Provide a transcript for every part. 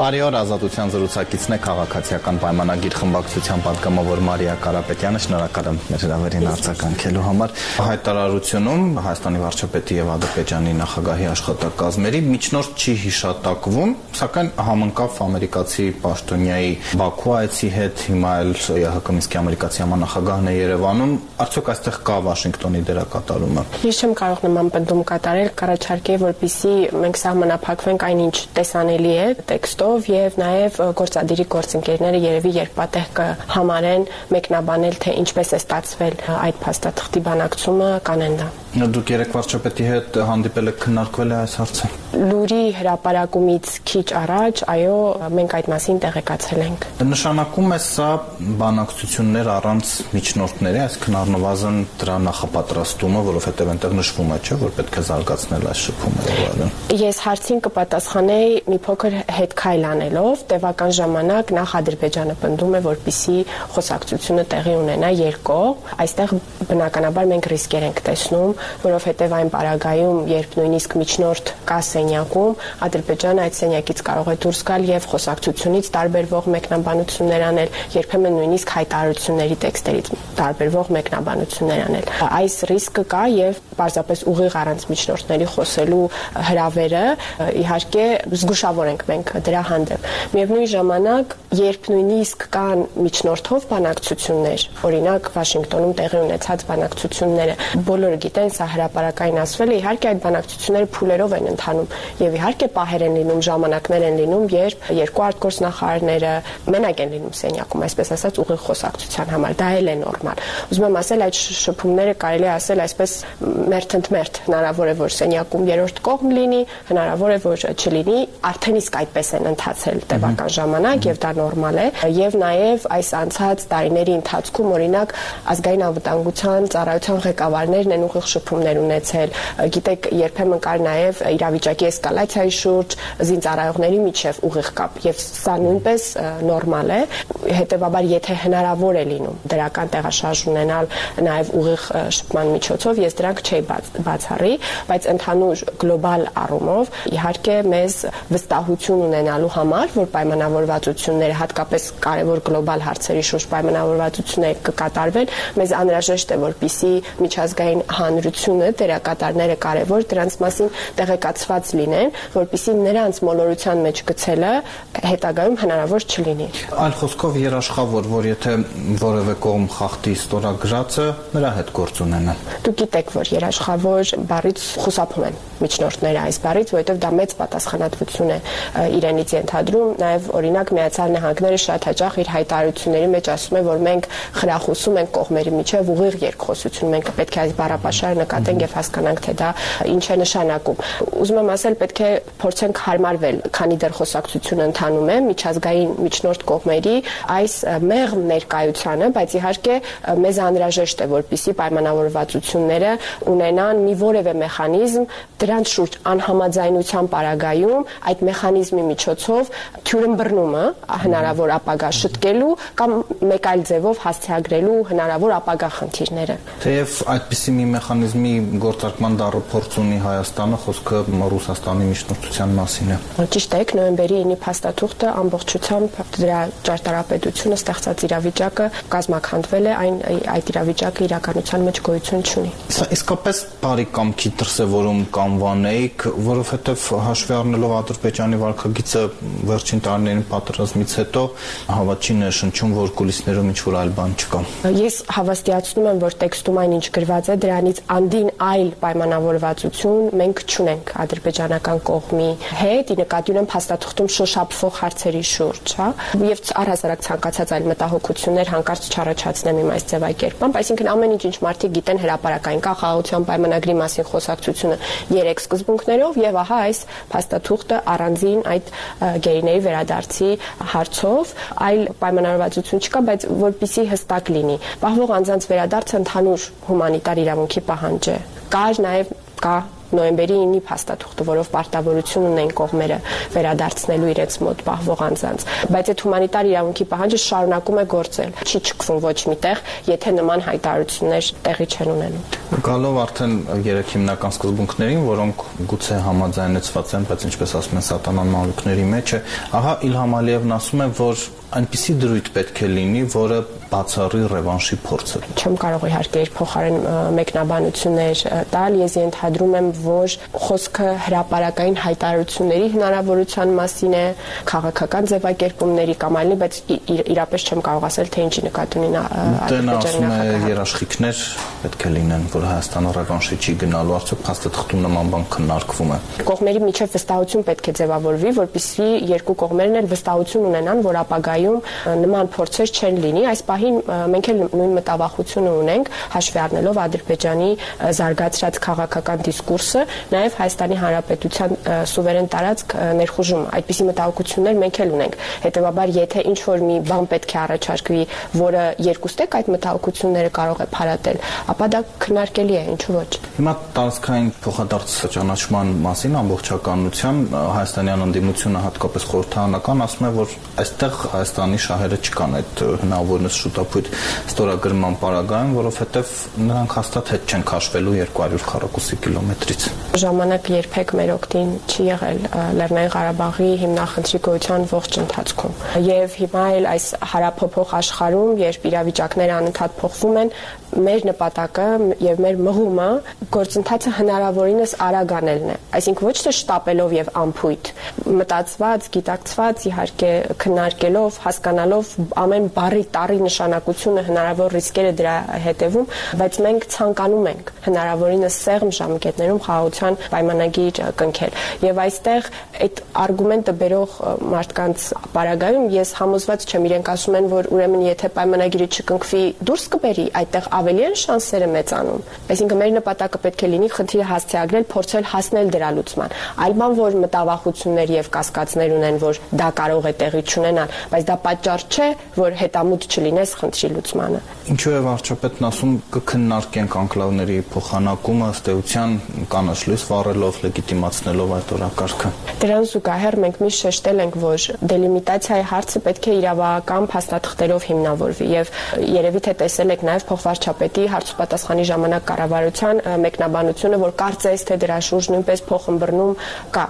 Բարի օր, Ազատության զրուցակիցն է քաղաքացիական պայմանագիր խմբակցության պատգամավոր Մարիա Կարապետյանը, շնորհակալ եմ մեր հրավերին արձագանքելու համար։ Հայտարարությունում Հայաստանի վարչապետի եւ Ադրբեջանի նախագահի աշխատակազմերի միջնորդ չի հիշատակվում, սակայն համընկավ ամերիկացի պաշտոնյայի Բաքու այցի հետ, հիմա էլ ԵՀԿ Մինսկի ամերիկացի համանախագահն է Երևանում։ Արդյոք այստեղ կա Վաշինգտոնի դերակատարումը։ Ես չեմ կարող նման բնդում կատարել, կառաջարկեի, որպիսի մենք սահմանափակվենք այնինչ տեսանելի է տեքստով եւ նաեւ գործադիրի գործընկերները երևի երբ պատեհ կհամարեն մեկնաբանել թե ինչպես է ստացվել այդ փաստաթղթի բանակցումը կանեն դա։ Դուք երեք վարչապետի հետ հանդիպել եք քննարկվել է այս հարցը։ Լուրի հրապարակումից քիչ առաջ, այո, մենք այդ մասին տեղեկացել ենք։ Նշանակում է սա բանակցություններ առանց միջնորդների, այսինքն առնվազն դրա նախապատրաստումը, որովհետև այնտեղ նշվում է, չէ, որ պետք է զարգացնել այս շփումը այլն։ Ես հարցին կպատասխանեի մի փոքր հետքայլ անելով, տևական ժամանակ նախ Ադրբեջանը պնդում է, որպիսի խոսակցությունը տեղի ունենա երկկողմ։ Այստեղ բնականաբար մենք ռիսկեր ենք տեսնում, որովհետև այն պարագայում, երբ նույնիսկ միջնորդ կա սենյակում, Ադրբեջանը այդ սենյակից կարող է դուրս գալ եւ խոսակցությունից տարբերվող մեկնաբանություններ անել, երբեմն նույնիսկ հայտարարությունների տեքստերից տարբերվող մեկնաբանություններ անել։ Այս ռիսկը կա եւ պարզապես ուղիղ առանց միջնորդների խոսելու հրավերը իհարկե զգուշավոր ենք մենք դրա հանդեպ։ Միևնույն ժամանակ, երբ նույնիսկ կան միջնորդով բանակցություններ, օրինակ Վաշինգտոնում տեղի ունեցած բանակցությունները, բոլորը գիտեն, սա հրաապարակայնացվել է, իհարկե այդ բանակցությունները փուլերով են ընթանում եւ իհարկե պահեր են լինում, ժամանակներ են լինում, երբ երկու արտգործնախարարները մենակ են լինում սենյակում, այսպես ասած, ուղիղ խոսակցության համար, դա էլ է նորմալ։ Ուզում եմ ասել, այդ շփումները կարելի է ասել այսպես մերթընդմերթ, հնարավոր է որ սենյակում երրորդ կողմ լինի, հնարավոր է որ չլինի, արդեն իսկ այդպես են ընթացել տևական ժամանակ եւ դա նորմալ է եւ նաեւ այս անցած տարիների ընթացքում օրինակ ազգային անվտանգության ծառայության ղեկավարներն են ուղիղ շփումներ ունեցել գիտեք երբեմն կար նաեւ իրավիճակի էսկալացիայի շուրջ զինծառայողների միջև ուղիղ կապ եւ սա նույնպես նորմալ է հետեւաբար եթե հնարավոր է լինում դրական տեղաշարժ ունենալ նաեւ ուղիղ շփման միջոցով ես դրանք չէի բաց, բացառի բայց ընդհանուր գլոբալ առումով իհարկե մեզ վստահություն ունենալու համար որ պայմանավորվածությունները հատկապես կարևոր գլոբալ հարցերի շուրջ պայմանավորվածությունները կկատարվեն մեզ անհրաժեշտ է որպիսի միջազգային հանրությունը դերակատարները կարևոր դրանց մասին տեղեկացված լինեն որպիսի նրանց մոլորության մեջ գցելը հետագայում հնարավոր չլինի այլ խոսքով երաշխավոր որ եթե որևէ կողմ խախտի ստորագրածը նրա հետ գործ ունենա դուք գիտեք որ երաշխավոր բառից խուսափում են միջնորդները այս բառից որովհետև դա մեծ պատասխանատվություն է իրենից ենթադրում նաև օրինակ միացյալ նահանգները շատ հաճախ իր հայտարարությունների մեջ ասում է որ մենք խրախուսում ենք կողմերի միջև ուղիղ երկխոսություն մենք պետք է այս բառապաշարը նկատենք եւ հասկանանք թե դա ինչ է նշանակում ուզում եմ ասել պետք է փորձենք հարմարվել քանի դեռ խոսակցությունը ընթանում է միջազգային միջնորդ կողմերի այս մեղմ ներկայությանը բայց իհարկե մեզ անհրաժեշտ է որպիսի պայմանավորվածությունները ունենան մի որևէ մեխանիզմ դրանց շուրջ անհամաձայնության պարագայում այդ մեխանիզմի միջոցով թյուրըմբռնումը հնարավոր ապագա շտկելու կամ մեկ այլ ձևով հասցեագրելու հնարավոր ապագա խնդիրները։ Թեև այդպիսի մի մեխանիզմի գործարկման դառը փորձ ունի Հայաստանը, խոսքը Ռուսաստանի միջնորդության մասին է։ Ճիշտ է, նոյեմբերի 9-ի փաստաթուղթը ամբողջությամբ դրա ճարտարապետությունը ստեղծած իրավիճակը կազմակերպվել է, այն այդ իրավիճակը իրականության մեջ գոյություն չունի։ Սա իսկապես բարի կամքի դրսևորում կանվանեիք, որովհետև հաշվի առնելով Ադրբեջանի վարկագիծը վերջին տարիներին պատերազմից հետո հավատին է շնչում, որ կուլիսներում ինչ որ այլ բան չկա։ Ես հավաստիացնում եմ, որ տեքստում այն ինչ գրված է, դրանից անդին այլ պայմանավորվածություն մենք չունենք ադրբեջանական կողմի հետ, ի նկատի ունեմ փաստաթղթում շոշափվող հարցերի շուրջ, հա, եւ առհասարակ ցանկացած այլ մտահոգություններ հանկարծ չառաջացնեմ իմ այս ձևակերպամբ, այսինքն ամեն ինչ ինչ մարդիկ գիտեն հրաապարական կա խաղաղության պայմանագրի մասին խոսակցությունը երեք սկզբունքներով եւ ահա այս փաստաթուղթը առանձին այդ գերիների վերադարձի հարցով այլ պայմանավորվածություն չկա, բայց որpիսի հստակ լինի։ Պահվող անձանց վերադարձը ընդհանուր հումանիտար իրավունքի պահանջ է։ Կար նաեւ կա նոյեմբերի 9-ի փաստաթուղթը, որով պարտավորություն ունեն կողմերը վերադարձնելու իրենց մոտ պահվող անձանց, բայց այդ հումանիտար իրավունքի պահանջը շարունակում է գործել։ Չի չքվում ոչ միտեղ, եթե նման հայտարարություններ տեղի չեն ունենում։ Գալով արդեն երեք հիմնական սկզբունքներին, որոնք գուցե համաձայնեցված են, բայց ինչպես ասում են սատանան մանրուքների մեջ է, ահա Իլհամ Ալիևն ասում է, որ այնպիսի դրույթ պետք է լինի, որը բացառի ռևանշի փորձը։ Չեմ կարող իհարկե իր փոխարեն մեկնաբանություններ տալ, ես ենթադրում եմ, որ խոսքը հրաապարական հայտարարությունների հնարավորության մասին է, քաղաքական ձևակերպումների կամ այլնի, բայց իրապես չեմ կարող ասել, թե ինչի նկատի ունի նա ասում է երաշխիքներ պետք է լինեն, որ Հայաստանը ռևանշի չի գնալու, արդյոք փաստաթղթում նման բան քննարկվում է։ Կողմերի միջև վստահություն պետք է ձևավորվի, որպեսզի երկու կողմերն էլ վստահություն ունենան, որ ապագայում նման փորձեր չեն լինի։ Այս պահին մենք էլ նույն մտավախությունը ունենք, հաշվի առնելով Ադրբեջանի զարգացած քաղաքական դիսկուրսը, նաև Հայաստանի Հանրապետության սուվերեն տարածք ներխուժում։ Այդպիսի մտահոգություններ մենք էլ ունենք։ Հետևաբար, եթե ինչ որ մի բան պետք է առաջարկվի, որը երկուստեք այդ մտահոգությունները կարող է փարատել, ապա դա քննարկելի է, ինչու ոչ։ Հիմա տարածքային փոխադարձ ճանաչման մասին ամբողջականության հայաստանյան ընդդիմությունը հատկապես խորհրդարանական ասում է, որ այստեղ Հայաստանի շահերը չկան այդ հնարավորինս շուտապույտ ստորագրման պարագայում, որովհետև նրանք հաստատ հետ չեն քաշվելու 200 քառակուսի կիլոմետրից։ Ժամանակ երբեք մեր օգտին չի եղել Լեռնային Ղարաբաղի հիմնախնդրի գոյության ողջ ընթացքում։ Եվ հիմա էլ այս հարափոփող աշխարհում, երբ իրավիճակները անընդհատ փոխվում են, մեր նպատակը եւ մեր մղումը գործընթացը հնարավորինս արագ անելն է այսինքն ոչ թե շտապելով եւ ամփույթ մտածված գիտակցված իհարկե քննարկելով հասկանալով ամեն բարի տարի նշանակությունը հնարավոր ռիսկերը դրա հետևում բայց մենք ցանկանում ենք հնարավորինս սեղմ ժամկետներում խաղաղության պայմանագիր կնքել եւ այստեղ այդ արգումենտը բերող մարդկանց ապարագայում ես համոզված չեմ իրենք ասում են որ ուրեմն եթե պայմանագիրը չկնքվի դուրս կբերի այդտեղ ավելի են շանսերը մեծանում։ Այսինքն մեր նպատակը պետք է լինի խնդիրը հասցեագրել, փորձել հասնել դրա լուծման։ Այլ բան որ մտավախություններ եւ կասկածներ ունեն, որ դա կարող է տեղի չունենալ, բայց դա պատճառ չէ, որ հետամուտ չլինես խնդրի լուծմանը։ Ինչու է վարչապետն ասում կքննարկենք անկլավների փոխանակումը ըստ էության կանաչ լույս վառելով, լեգիտիմացնելով այդ օրակարգը։ Դրան զուգահեռ մենք միշտ շեշտել ենք, որ դելիմիտացիայի հարցը պետք է իրավական փաստաթղթերով հիմնավորվի եւ երևի թե տեսել եք նաեւ փոխվարչապետի վարչապետի հարցուպատասխանի ժամանակ կառավարության մեկնաբանությունը, որ կարծես թե դրա շուրջ նույնպես փոխըմբռնում կա։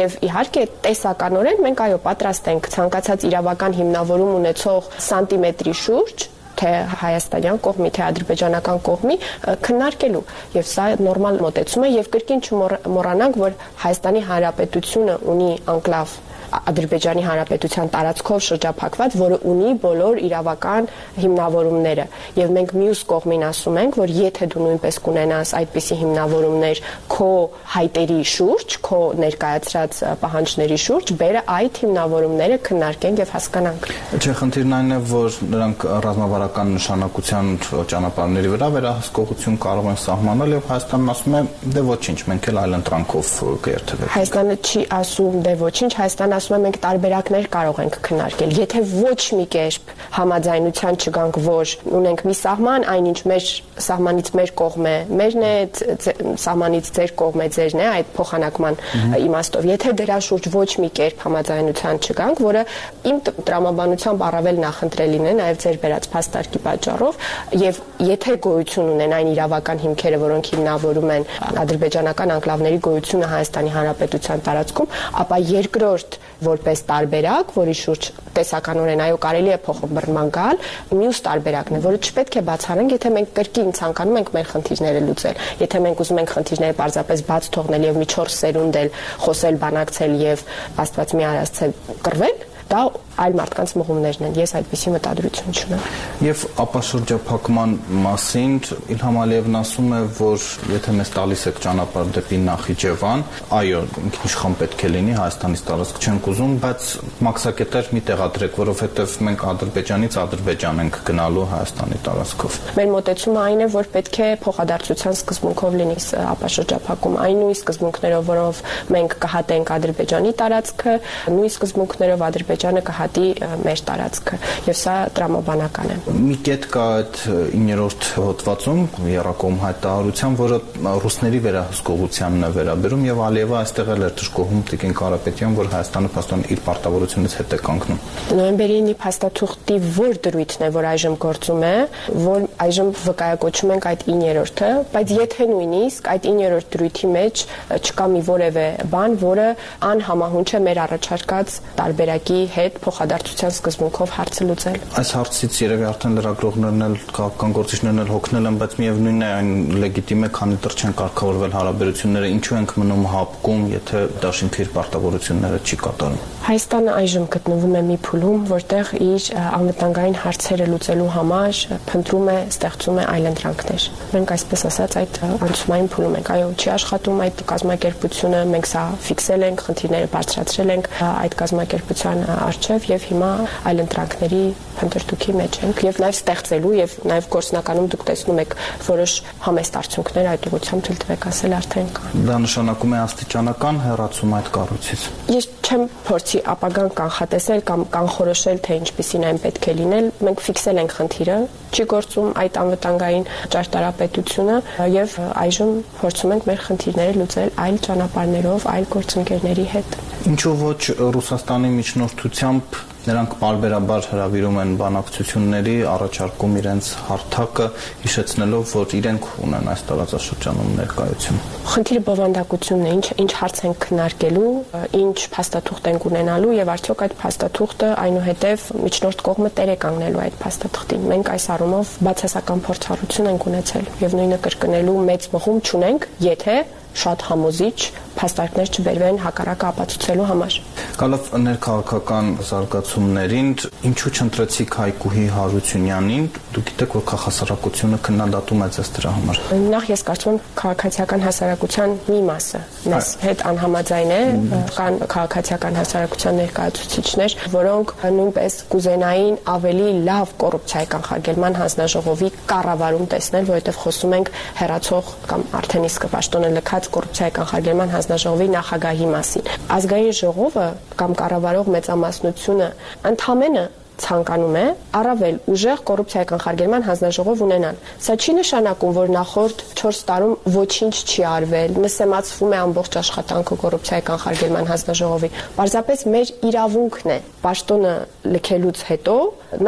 Եվ իհարկե տեսականորեն մենք այո պատրաստ ենք ցանկացած իրավական հիմնավորում ունեցող սանտիմետրի շուրջ թե հայաստանյան կողմի, թե ադրբեջանական կողմի քննարկելու։ Եվ սա նորմալ մոտեցում է եւ կրկին չմոռանանք, որ Հայաստանի Հանրապետությունը ունի անկլավ Ադրբեջանի Հանրապետության տարածքով շրջափակված, որը ունի բոլոր իրավական հիմնավորումները։ Եվ մենք մյուս կողմին ասում ենք, որ եթե դու նույնպես կունենաս այդպիսի հիմնավորումներ քո հայտերի շուրջ, քո ներկայացրած պահանջների շուրջ, բերը այդ հիմնավորումները քննարկենք եւ հասկանանք։ Չէ, խնդիրն այն է, որ նրանք ռազմավարական նշանակության ճանապարհների վրա վերահսկողություն կարող են սահմանել եւ Հայաստանն ասում է, դե ոչինչ, մենք էլ այլ ընտրանքով կերթվենք։ Հայաստանը չի ասում, դե ոչինչ, Հայաստանը ասում եմ մենք տարբերակներ կարող ենք քննարկել։ Եթե ոչ մի կերպ համաձայնության չգանք, որ ունենք մի սահման, այնինչ մեր սահմանից մեր կողմ է, մերն է, սահմանից ձեր կողմ է, ձերն է այդ փոխանակման իմաստով։ Եթե դրա շուրջ ոչ մի կերպ համաձայնության չգանք, որը իմ տրամաբանությամբ առավել նախընտրելին է, նաև ձեր վերած փաստարկի պատճառով, եւ եթե գոյություն ունեն այն իրավական հիմքերը, որոնք հիմնավորում են ադրբեջանական անկլավների գոյությունը Հայաստանի Հանրապետության տարածքում, ապա երկրորդ որպես տարբերակ, որի շուրջ տեսականորեն այո կարելի է փոխմբռնման գալ, մյուս տարբերակն է, որը չպետք է բացառենք, եթե մենք կրկին ցանկանում ենք մեր խնդիրները լուծել։ Եթե մենք ուզում ենք խնդիրները պարզապես բաց թողնել եւ մի 4 սերունդ էլ խոսել, բանակցել եւ Աստված մի արածել կռվել, դա այլ մարդկանց մղումներն են։ Ես այդպիսի մտադրություն չունեմ։ Եվ ապաշրջափակման մասին Իլհամ Ալիևն ասում է, որ եթե մեզ տալիս եք ճանապարհ դեպի Նախիջևան, այո, ինքնիշխան պետք է լինի, Հայաստանից տարածք չենք ուզում, բայց մաքսակետեր մի տեղադրեք, որովհետև մենք Ադրբեջանից Ադրբեջան ենք գնալու Հայաստանի տարածքով։ Մեր մտածումը այն է, որ պետք է փոխադարձության սկզբունքով լինի ապաշրջափակում, այն նույն սկզբունքներով, որով մենք կհատենք Ադրբեջանի տարածքը, նույն սկզբունքներով Ադրբեջանի Ադրբեջանը կհատի մեր տարածքը եւ սա տրամաբանական է։ Մի կետ կա այդ 9-րդ հոդվածում Երակոմ հայտարարության, որը ռուսների վերահսկողությանն է վերաբերում եւ Ալիևը այստեղ էլ էր դժգոհում Տիկին Կարապետյան, որ Հայաստանը փաստորեն իր պարտավորությունից հետ է կանգնում։ Նոյեմբերի 9-ի փաստաթուղթի որ դրույթն է, որ այժմ գործում է, որ այժմ վկայակոչում ենք այդ 9-րդը, բայց եթե նույնիսկ այդ 9-րդ դրույթի մեջ չկա մի որևէ բան, որը անհամահունչ է մեր առաջարկած տարբերակի հետ փոխադարձության սկզբունքով հարցը լուծել։ Այս հարցից երևի արդեն լրագրողներն էլ քաղաքական գործիչներն էլ հոգնել են, բայց միևնույնն է այն լեգիտիմ է, քանի դեռ չեն կարգավորվել հարաբերությունները, ինչու ենք մնում հապկում, եթե դաշինքը իր պարտավորությունները չի կատարում։ Հայաստանը այժմ գտնվում է մի փուլում, որտեղ իր անվտանգային հարցերը լուծելու համար փնտրում է, ստեղծում է այլընտրանքներ։ Մենք այսպես ասած այդ անցումային փուլում ենք։ Այո, չի աշխատում այդ կազմակերպությունը, մենք սա ֆիքսել ենք, խնդիրները բարձրացրել ենք այդ կազմակերպության արչև եւ հիմա այլընտրանքների փնտրտուքի մեջ ենք եւ նաեւ ստեղծելու եւ նաեւ գործնականում դուք տեսնում եք որոշ համեստ արդյունքներ այդ ուղղությամբ թույլ տվեք ասել արդեն կան։ Դա նշանակում է աստիճանական հեռացում այդ կառույցից։ Ես չեմ փորձի ապագան կանխատեսել կամ կանխորոշել թե ինչպեսին այն պետք է լինել։ Մենք ֆիքսել ենք խնդիրը, չի գործում այդ անվտանգային ճարտարապետությունը եւ այժմ փորձում ենք մեր խնդիրները լուծել այլ ճանապարհներով, այլ գործընկերների հետ։ Ինչու ոչ Ռուսաստանի միջնորդությամբ Նրանք բարբերաբար հravirում են բանակցությունների, առաջարկում իրենց հարթակը, հիշեցնելով, որ իրենք ունեն այս տարածաշրջանում ներկայություն։ Խնդիրը բովանդակությունն է, ինչ ինչ հարց են քննարկելու, ինչ փաստաթուղթ են ունենալու եւ արդյոք այդ փաստաթուղթը այնուհետեւ միջնորդ կողմը տեր է կանգնելու այդ փաստաթղթին։ Մենք այս առումով բացասական փորձառություն ենք ունեցել եւ նույնը կրկնելու մեծ մղում չունենք, եթե շատ համոզիչ փաստարկներ չբերվեն հակառակը ապացուցելու համար։ Գալով ներքաղաքական զարգացումներին, ինչու չընտրեցիք Հայկուհի Հարությունյանին։ Դուք գիտեք, որ քաղաքասարակությունը քննադատում է ձեզ դրա համար։ Նախ ես կարծում եմ քաղաքացիական հասարակության մի մասը մեզ հետ անհամաձայն է, կան քաղաքացիական հասարակության ներկայացուցիչներ, որոնք նույնպես կուզենային ավելի լավ կոռուպցիայի կանխարգելման հանձնաժողովի կառավարում տեսնել, որովհետև խոսում ենք հերացող կամ արդեն իսկ պաշտոնը լքած կոռուպցիայի կանխարգելման հանձնաժողովի նախագահի մասին։ Ազգային ժողովը կամ կառավարող մեծամասնությունը ընդհանրապես ցանկանում է առավել ուժեղ կոռուպցիայի կանխարգելման հանձնաժողով ունենալ։ Սա չի նշանակում, որ նախորդ 4 տարում ոչինչ չի արվել, նսեմացվում է ամբողջ աշխատանքը կոռուպցիայի կանխարգելման հանձնաժողովի։ Պարզապես մեր իրավունքն է պաշտոնը լքելուց հետո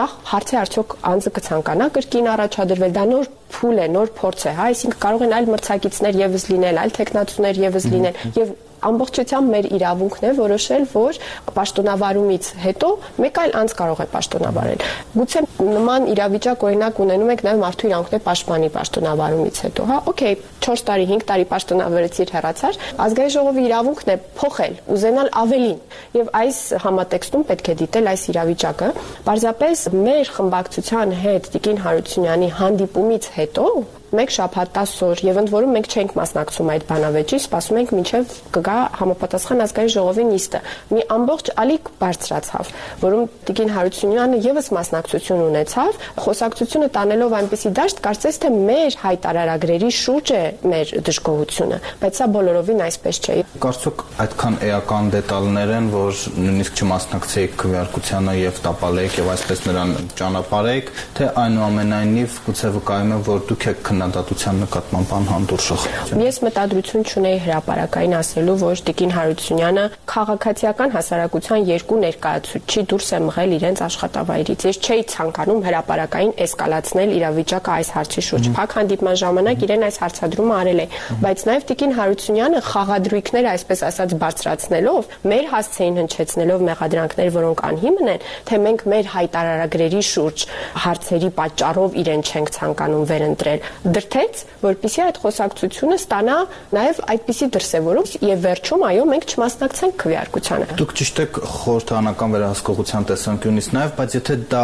նախ հարցի արդյոք անձը կցանկանա կրկին առաջադրվել, դա նոր փուլ է, նոր փորձ է, հա, այսինքն կարող են այլ մրցակիցներ եւս լինել, այլ տեխնացուներ եւս լինել եւ ամբողջությամբ մեր իրավունքն է որոշել, որ պաշտոնավարումից հետո մեկ այլ անձ կարող է պաշտոնավարել։ Գուցե նման իրավիճակ օրինակ ունենում եք նաև մարդու իրավունքների պաշտպանի պաշտոնավարումից հետո, հա, օքեյ, 4 տարի, 5 տարի պաշտոնավարեցիր հեռացար, ազգային ժողովի իրավունքն է փոխել, ուզենալ ավելին։ Եվ այս համատեքստում պետք է դիտել այս իրավիճակը։ Պարզապես մեր խմբակցության հետ Տիկին Հարությունյանի հանդիպումից հետո մեկ շաբաթ 10 օր եւ ընդ որում մենք չենք մասնակցում այդ բանավեճի, սպասում ենք մինչեւ կգա համապատասխան ազգային ժողովի նիստը։ Մի ամբողջ ալիք բարձրացավ, որում Տիկին Հարությունյանը եւս մասնակցություն ունեցավ, խոսակցությունը տանելով այնպիսի դաշտ, կարծես թե մեր հայտարարագրերի շուրջ է մեր դժգոհությունը, բայց սա բոլորովին այսպես չէ։ Կարծոք այդքան էական դետալներ են, որ նույնիսկ չմասնակցեիք քվեարկությանը եւ տապալեիք եւ այսպես նրան ճանապարհեիք, թե այնուամենայնիվ գուցե վկայում է, որ դուք եք քննադատության նկատմամբ անհանդուրժող։ Ես մտադրություն չունեի հրաապարակային ասելու, որ Տիկին Հարությունյանը քաղաքացիական հասարակության երկու ներկայացուցիչի դուրս է մղել իրենց աշխատավայրից։ Ես չէի ցանկանում հրաապարակային էսկալացնել իրավիճակը այս հարցի շուրջ։ Փակ հանդիպման ժամանակ իրեն այս հարցադրումը արել է, բայց նաև Տիկին Հարությունյանը խաղադրույքներ, այսպես ասած, բարձրացնելով, մեր հասցեին հնչեցնելով մեղադրանքներ, որոնք անհիմն են, թե մենք մեր հայտարարագրերի շուրջ հարցերի պատճառով իրեն չենք ցանկանում վերընտրել դրթեց, որpիսի այդ խոսակցությունը ստանա նաև այդպիսի դրսևորում եւ վերջում այո մենք չմասնակցենք քվեարկությանը։ Դուք ճիշտ եք խորհրդանական վերահսկողության տեսանկյունից նաև, բայց եթե դա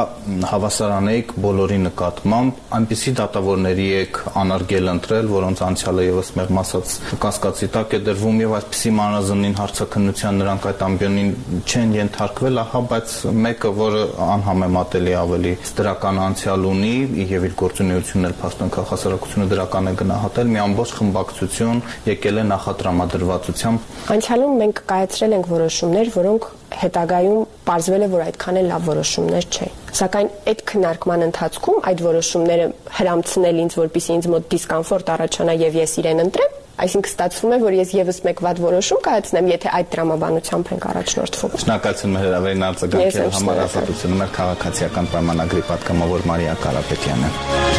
հավասարան եք բոլորի նկատմամբ, այնպիսի դատավորների եք անարգել ընտրել, որոնց անցյալը եւս մեղմ ասած կասկածի տակ է դրվում եւ այսպիսի մանրազնին հարցակնության նրանք այդ ամբիոնին չեն ենթարկվել, ահա, բայց մեկը, որը անհամեմատելի ավելի դրական անցյալ ունի եւ իր գործունեությունն էլ փաստորեն աջակցությունը դրական է գնահատել, մի ամբողջ խմբակցություն եկել է նախատրամադրվածությամբ։ Անցյալում մենք կայացրել ենք որոշումներ, որոնք հետագայում ողջվել է, որ այդքան էլ լավ որոշումներ չէին։ Սակայն այդ քննարկման ընթացքում այդ որոշումները հрамցնել ինձ, որpիսի ինձ մոտ դիսկոմֆորտ առաջանա եւ ես իրեն ընտրեմ, Այսինքն ստացվում է, որ ես եւս մեկ վատ որոշում կայացնեմ, եթե այդ տրամաբանությամբ ենք առաջնորդվում։ Շնորհակալություն մեր հրավերին արձագանքել համար ազատությունը մեր քաղաքացիական պայմանագրի պատգամավոր Մարիա Կարապետյանը։